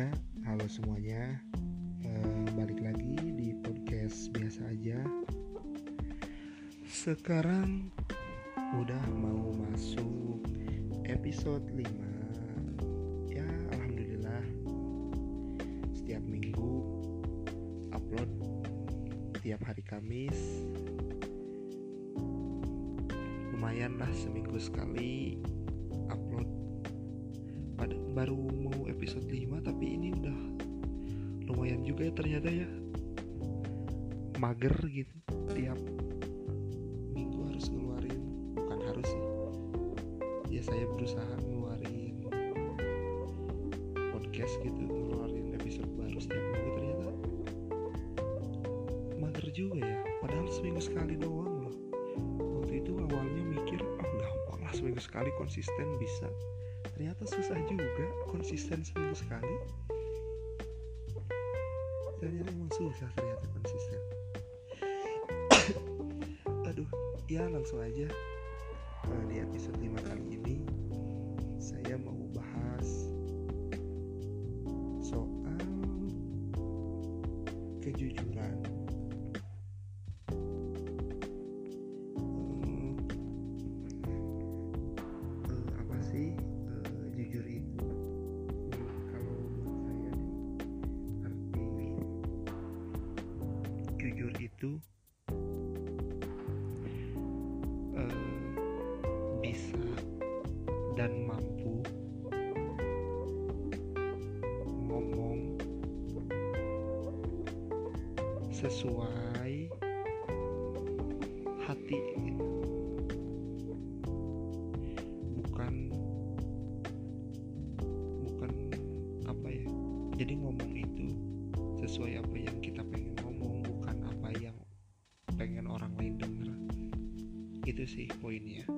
Ya, halo semuanya. Eh, balik lagi di podcast biasa aja. Sekarang udah mau masuk episode 5. Ya, alhamdulillah. Setiap minggu upload tiap hari Kamis. Lumayan lah seminggu sekali baru mau episode 5 tapi ini udah lumayan juga ya ternyata ya. Mager gitu tiap minggu harus ngeluarin bukan harus sih. Ya saya berusaha ngeluarin podcast gitu ngeluarin episode baru setiap minggu ternyata mager juga ya. Padahal seminggu sekali doang loh. Waktu itu awalnya mikir ah gampang lah seminggu sekali konsisten bisa ternyata susah juga konsisten seminggu sekali. Ternyata emang susah ternyata konsisten. Aduh ya langsung aja Eh, di episode 5 kali ini sesuai hati. Bukan bukan apa ya jadi ngomong itu sesuai apa yang kita pengen ngomong bukan apa yang pengen orang lain denger. Itu sih poinnya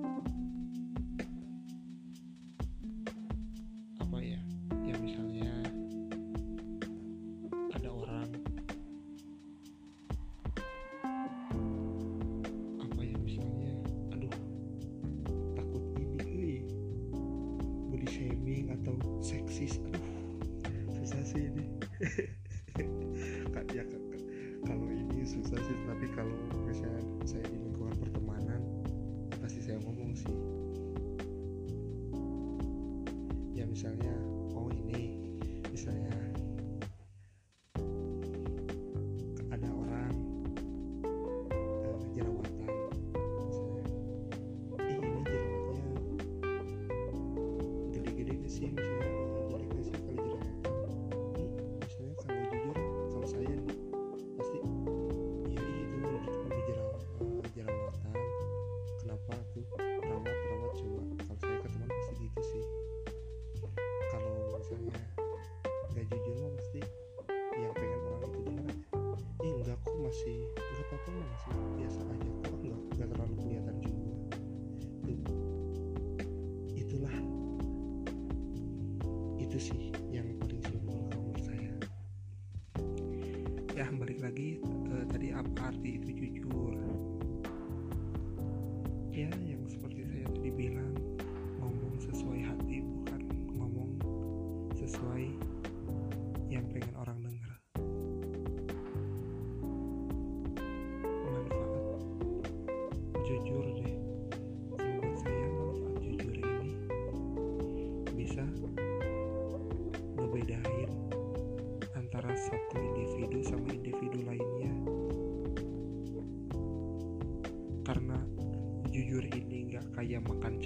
itu sih yang paling simpel kalau menurut saya. Ya balik lagi eh, tadi apa arti itu jujur? Ya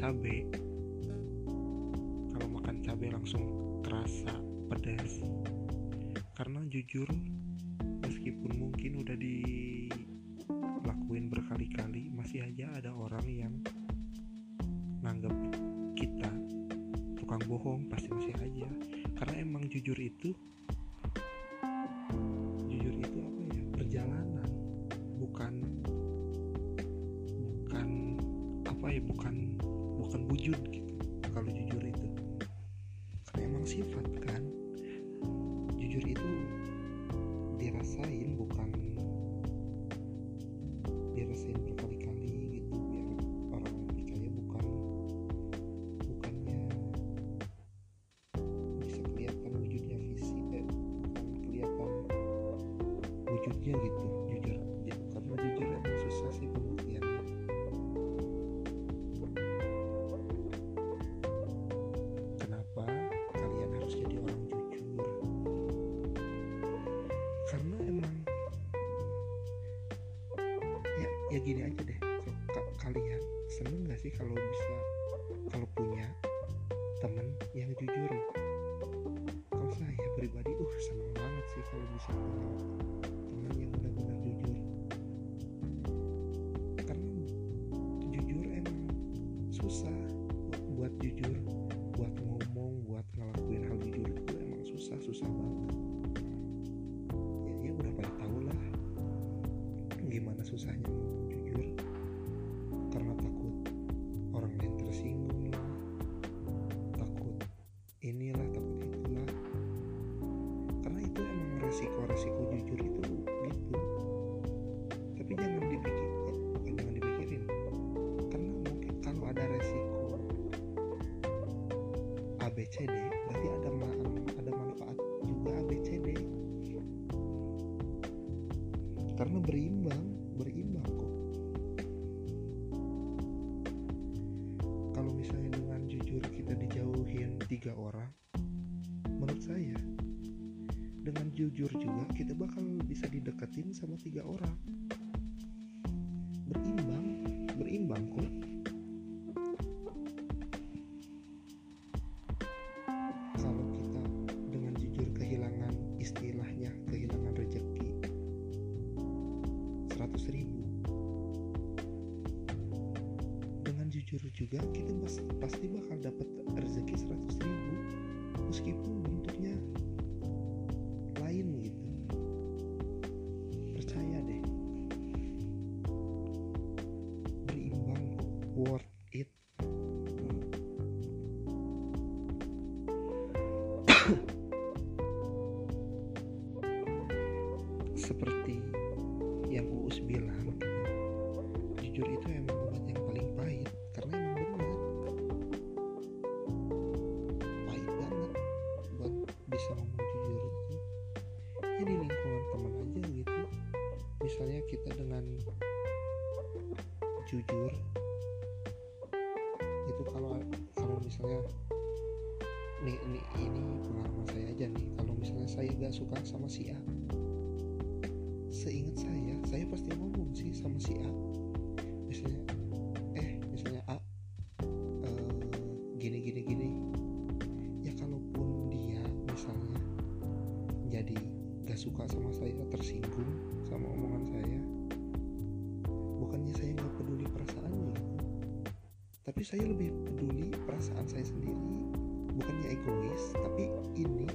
cabai kalau makan cabai langsung kerasa pedas. Karena jujur meskipun mungkin udah dilakuin berkali-kali masih aja ada orang yang nganggap kita tukang bohong pasti masih aja. Karena emang jujur itu gini aja deh. So, ka- kalian seneng gak sih kalau bisa kalau punya temen yang jujur? Kalau saya pribadi uh seneng banget sih kalau bisa punya teman yang benar-benar jujur. Karena jujur emang susah bu- buat jujur buat ngomong buat ngelakuin hal jujur itu emang susah susah banget. Ya, ya udah pada tahu lah gimana susahnya ngomong jujur juga kita bakal bisa dideketin sama tiga orang. Berimbang berimbang kok. Kalau kita dengan jujur kehilangan istilahnya kehilangan rejeki 100 ribu. Dengan jujur juga kita pas- pasti Uus bilang jujur itu emang obat yang paling pahit karena emang benar pahit banget buat bisa ngomong jujur itu. Ya di lingkungan teman aja gitu. Misalnya kita dengan jujur itu kalau kalau misalnya nih, nih ini pengalaman saya aja nih. Kalau misalnya saya gak suka sama si A sama si A misalnya eh misalnya A eh, gini gini gini ya kalaupun dia misalnya jadi gak suka sama saya tersinggung sama omongan saya bukannya saya nggak peduli perasaannya gitu. tapi saya lebih peduli perasaan saya sendiri bukannya egois tapi ini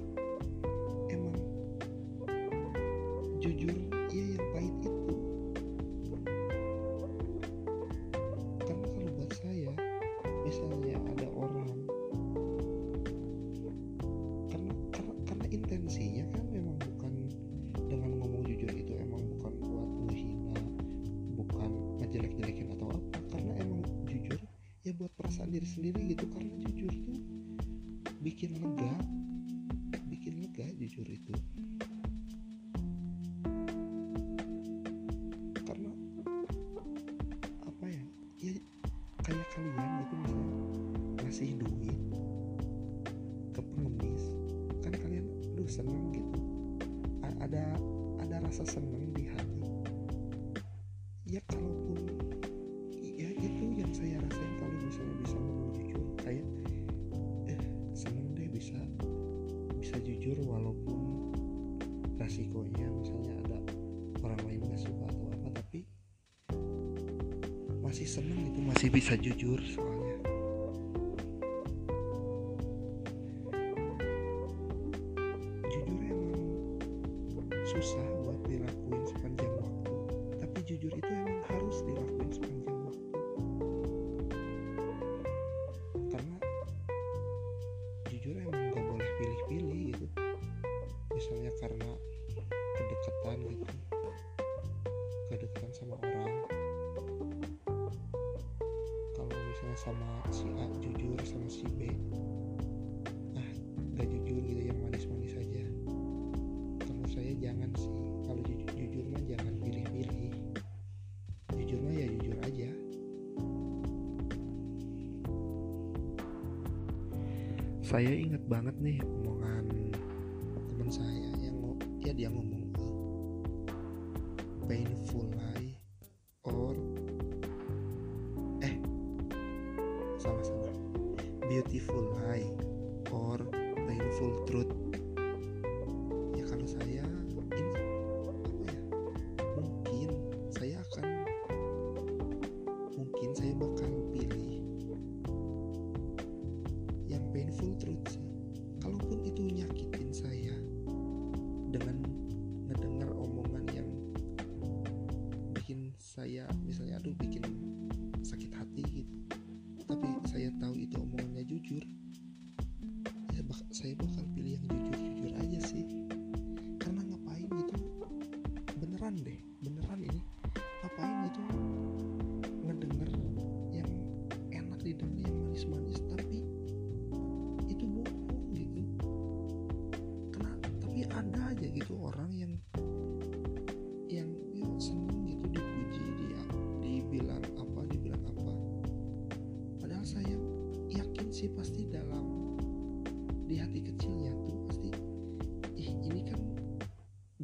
emang jujur seneng gitu. A- ada ada rasa seneng di hati. Ya kalaupun ya itu yang saya rasain kalau misalnya bisa ngomong jujur. Kayak eh seneng deh bisa bisa jujur walaupun resikonya misalnya ada orang lain gak suka atau apa tapi masih seneng gitu masih bisa jujur soalnya jujur itu emang harus dilakuin sepanjang waktu. Karena jujur emang nggak boleh pilih-pilih gitu. Misalnya karena kedekatan gitu. Kedekatan sama orang. Kalau misalnya sama si A jujur sama si B saya ingat banget nih omongan teman saya yang ya dia ngomong painful lie or eh salah beautiful lie or painful truth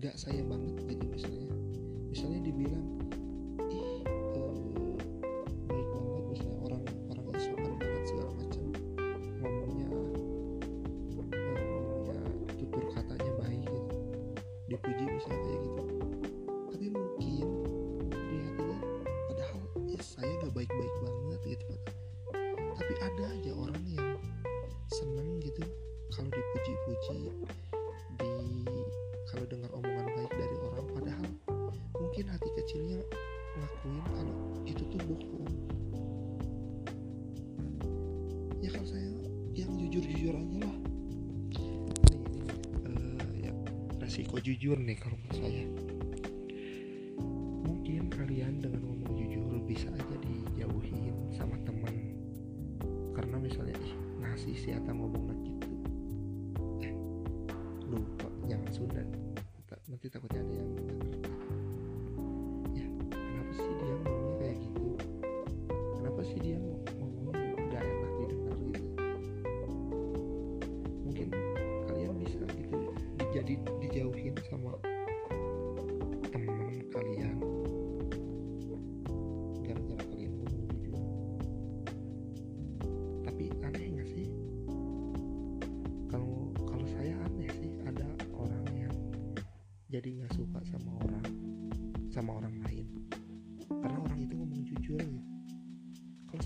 gak saya banget gitu misalnya. Misalnya dibilang ih eh, baik banget misalnya orang orangnya sopan banget segala macam. Ngomongnya eh, ngomongnya tutur katanya baik gitu. Dipuji misalnya kayak gitu. Tapi mungkin di hatinya padahal ya saya gak baik-baik banget gitu tapi ada aja orang yang seneng gitu kalau dipuji-puji jujur nih kalau menurut saya. Mungkin kalian dengan ngomong jujur bisa aja dijauhin sama teman karena misalnya ih ngasih si Ata ngomong gitu. Eh lupa jangan Sunda. Ta- nanti takutnya ada yang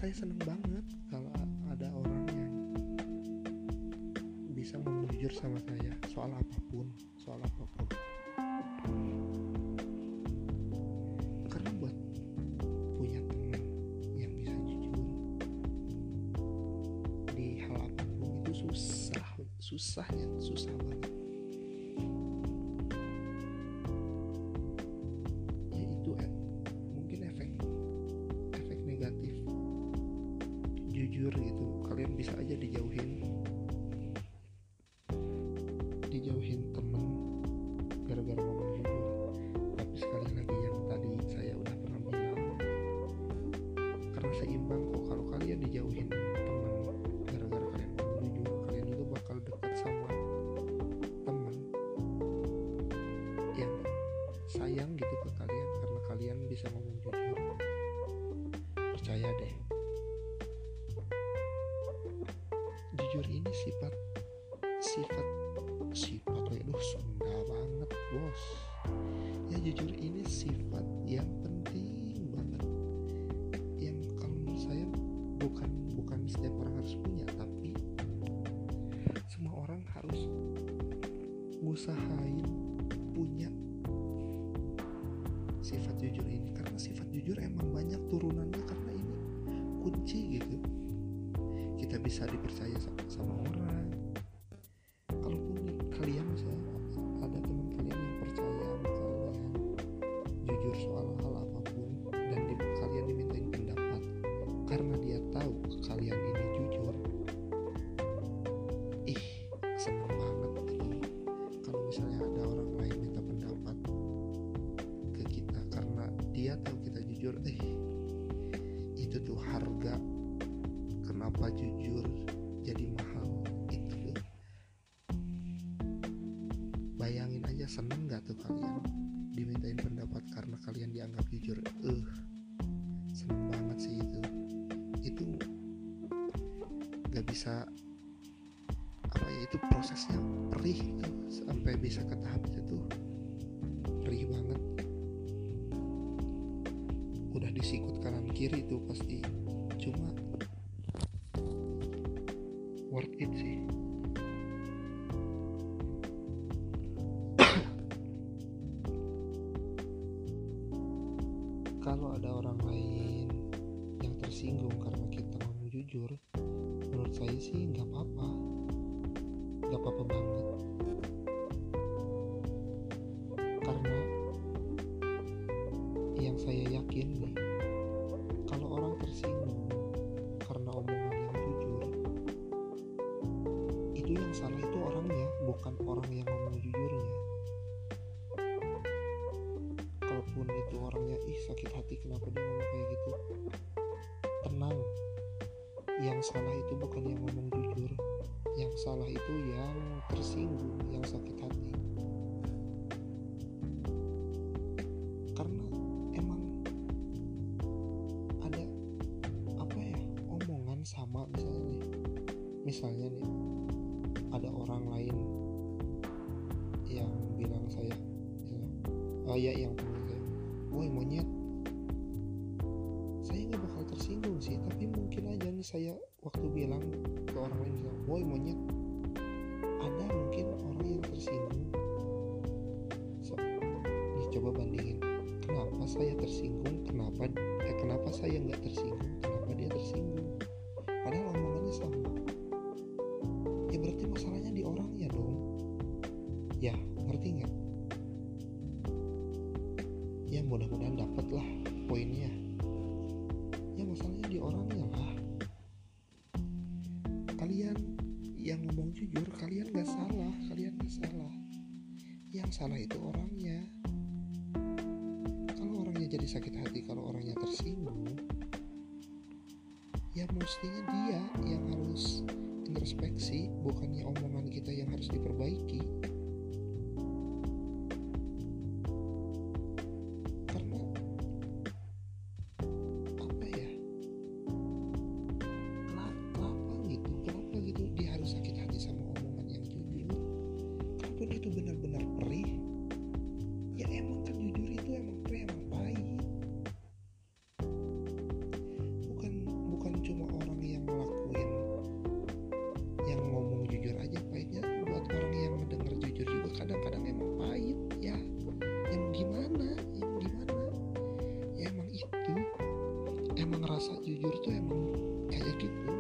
saya seneng banget kalau ada orang yang bisa ngomong jujur sama saya soal apa pun soal apa pun. Karena buat punya teman yang bisa jujur di hal apa pun itu susah susahnya susah banget sayang gitu ke kalian karena kalian bisa ngomong jujur. Percaya deh. Jujur ini sifat sifat sifat kayak aduh Sunda banget bos. Ya jujur ini sifat kita bisa dipercaya sama, prosesnya perih tuh sampai bisa ke tahap itu perih banget. Udah disikut kanan kiri tuh pasti cuma yang ngomong jujurnya kalaupun itu orangnya ih sakit hati kenapa dia ngomong kayak gitu? Tenang. Yang salah itu bukan yang ngomong jujur. Yang salah itu yang tersinggung yang sakit hati saya tersinggung kenapa eh, kenapa saya nggak tersinggung? Kenapa dia tersinggung mestinya dia yang harus introspeksi bukannya omongan kita yang harus diperbaiki tuh emang kayak gitu.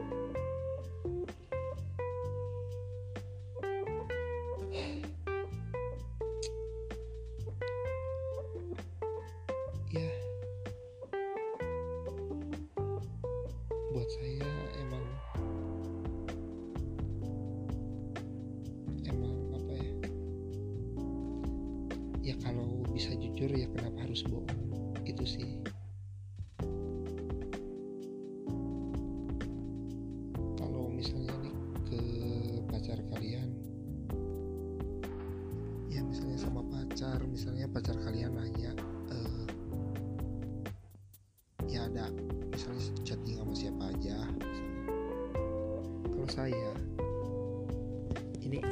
Ya. Buat saya emang emang apa ya? Ya kalau bisa jujur ya kenapa harus bohong? Itu sih saya. Ini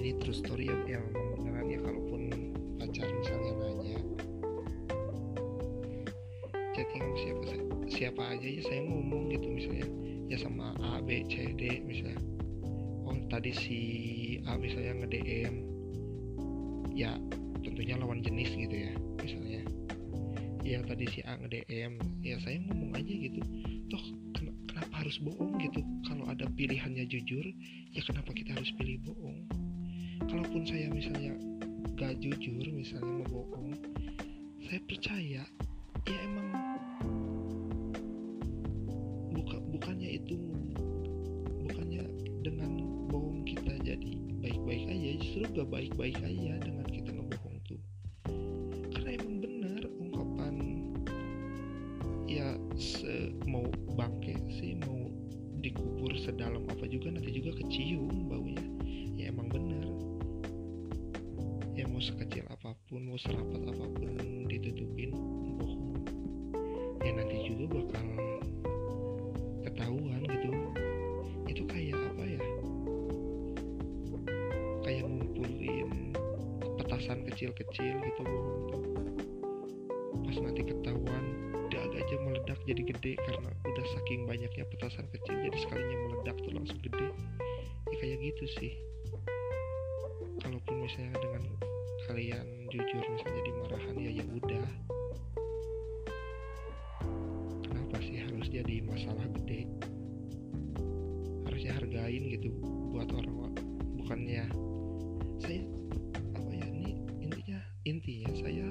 ini true story ya yang memang beneran ya kalaupun pacar misalnya nanya. Chatting siapa siapa aja ya saya ngomong gitu misalnya. Ya sama A B C D misalnya. Oh tadi si A misalnya nge DM ya tentunya lawan jenis gitu ya misalnya. Ya tadi si A nge DM ya saya ngomong aja gitu. Toh ken- kenapa harus bohong gitu kalau ada pilihannya jujur ya kenapa kita harus pilih bohong? Kalaupun saya misalnya gak jujur misalnya mau bohong saya percaya ya emang buka bukannya itu bukannya dengan bohong kita jadi baik-baik aja justru gak baik-baik aja dengan mau serapat apa pun ditutupin bohong ya nanti juga bakal ketahuan gitu. Itu kayak apa ya? Kayak ngumpulin petasan kecil-kecil gitu bohong pas nanti ketahuan dag aja meledak jadi gede karena udah saking banyaknya petasan kecil jadi sekalinya meledak tuh langsung gede. Ya kayak gitu sih. Kalaupun misalnya dengan kalian jujur misalnya dimarahan ya ya udah. Kenapa sih harus jadi masalah gede? Harusnya hargain gitu buat orang bukannya saya apa ya ini intinya intinya saya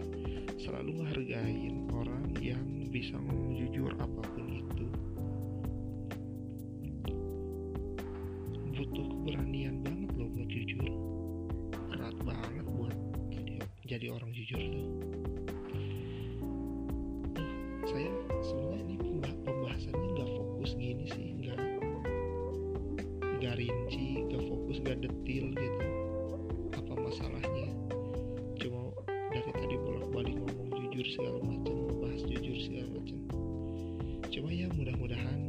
selalu menghargain orang yang bisa ngomong jujur apa pun rinci nggak fokus nggak detil gitu. Apa masalahnya? Cuma dari tadi bolak-balik ngomong jujur segala macam ngebahas jujur segala macam. Cuma ya mudah-mudahan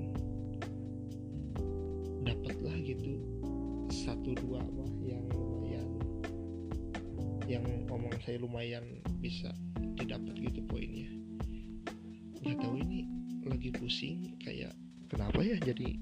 dapatlah gitu satu dua mah yang lumayan yang omongan saya lumayan bisa didapat gitu poinnya. Nggak tahu ini lagi pusing kayak kenapa ya jadi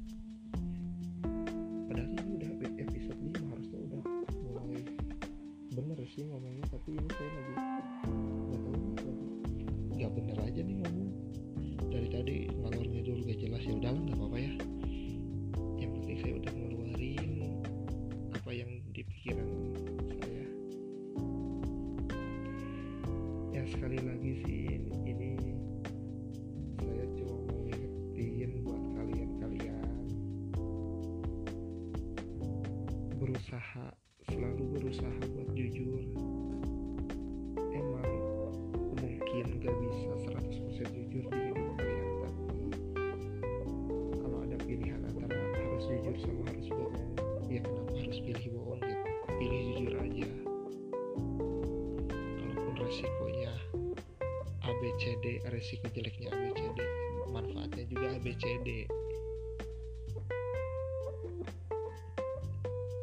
ABCD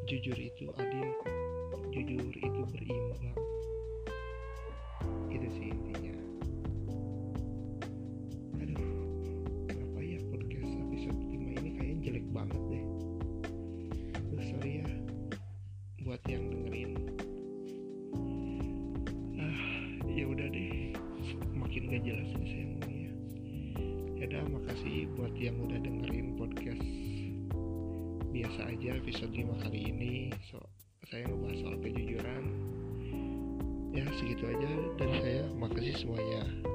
jujur itu adil jujur itu berimbang. Itu sih aja episode 5 kali ini. So saya ngebahas soal kejujuran. Ya segitu aja. Dari saya makasih semuanya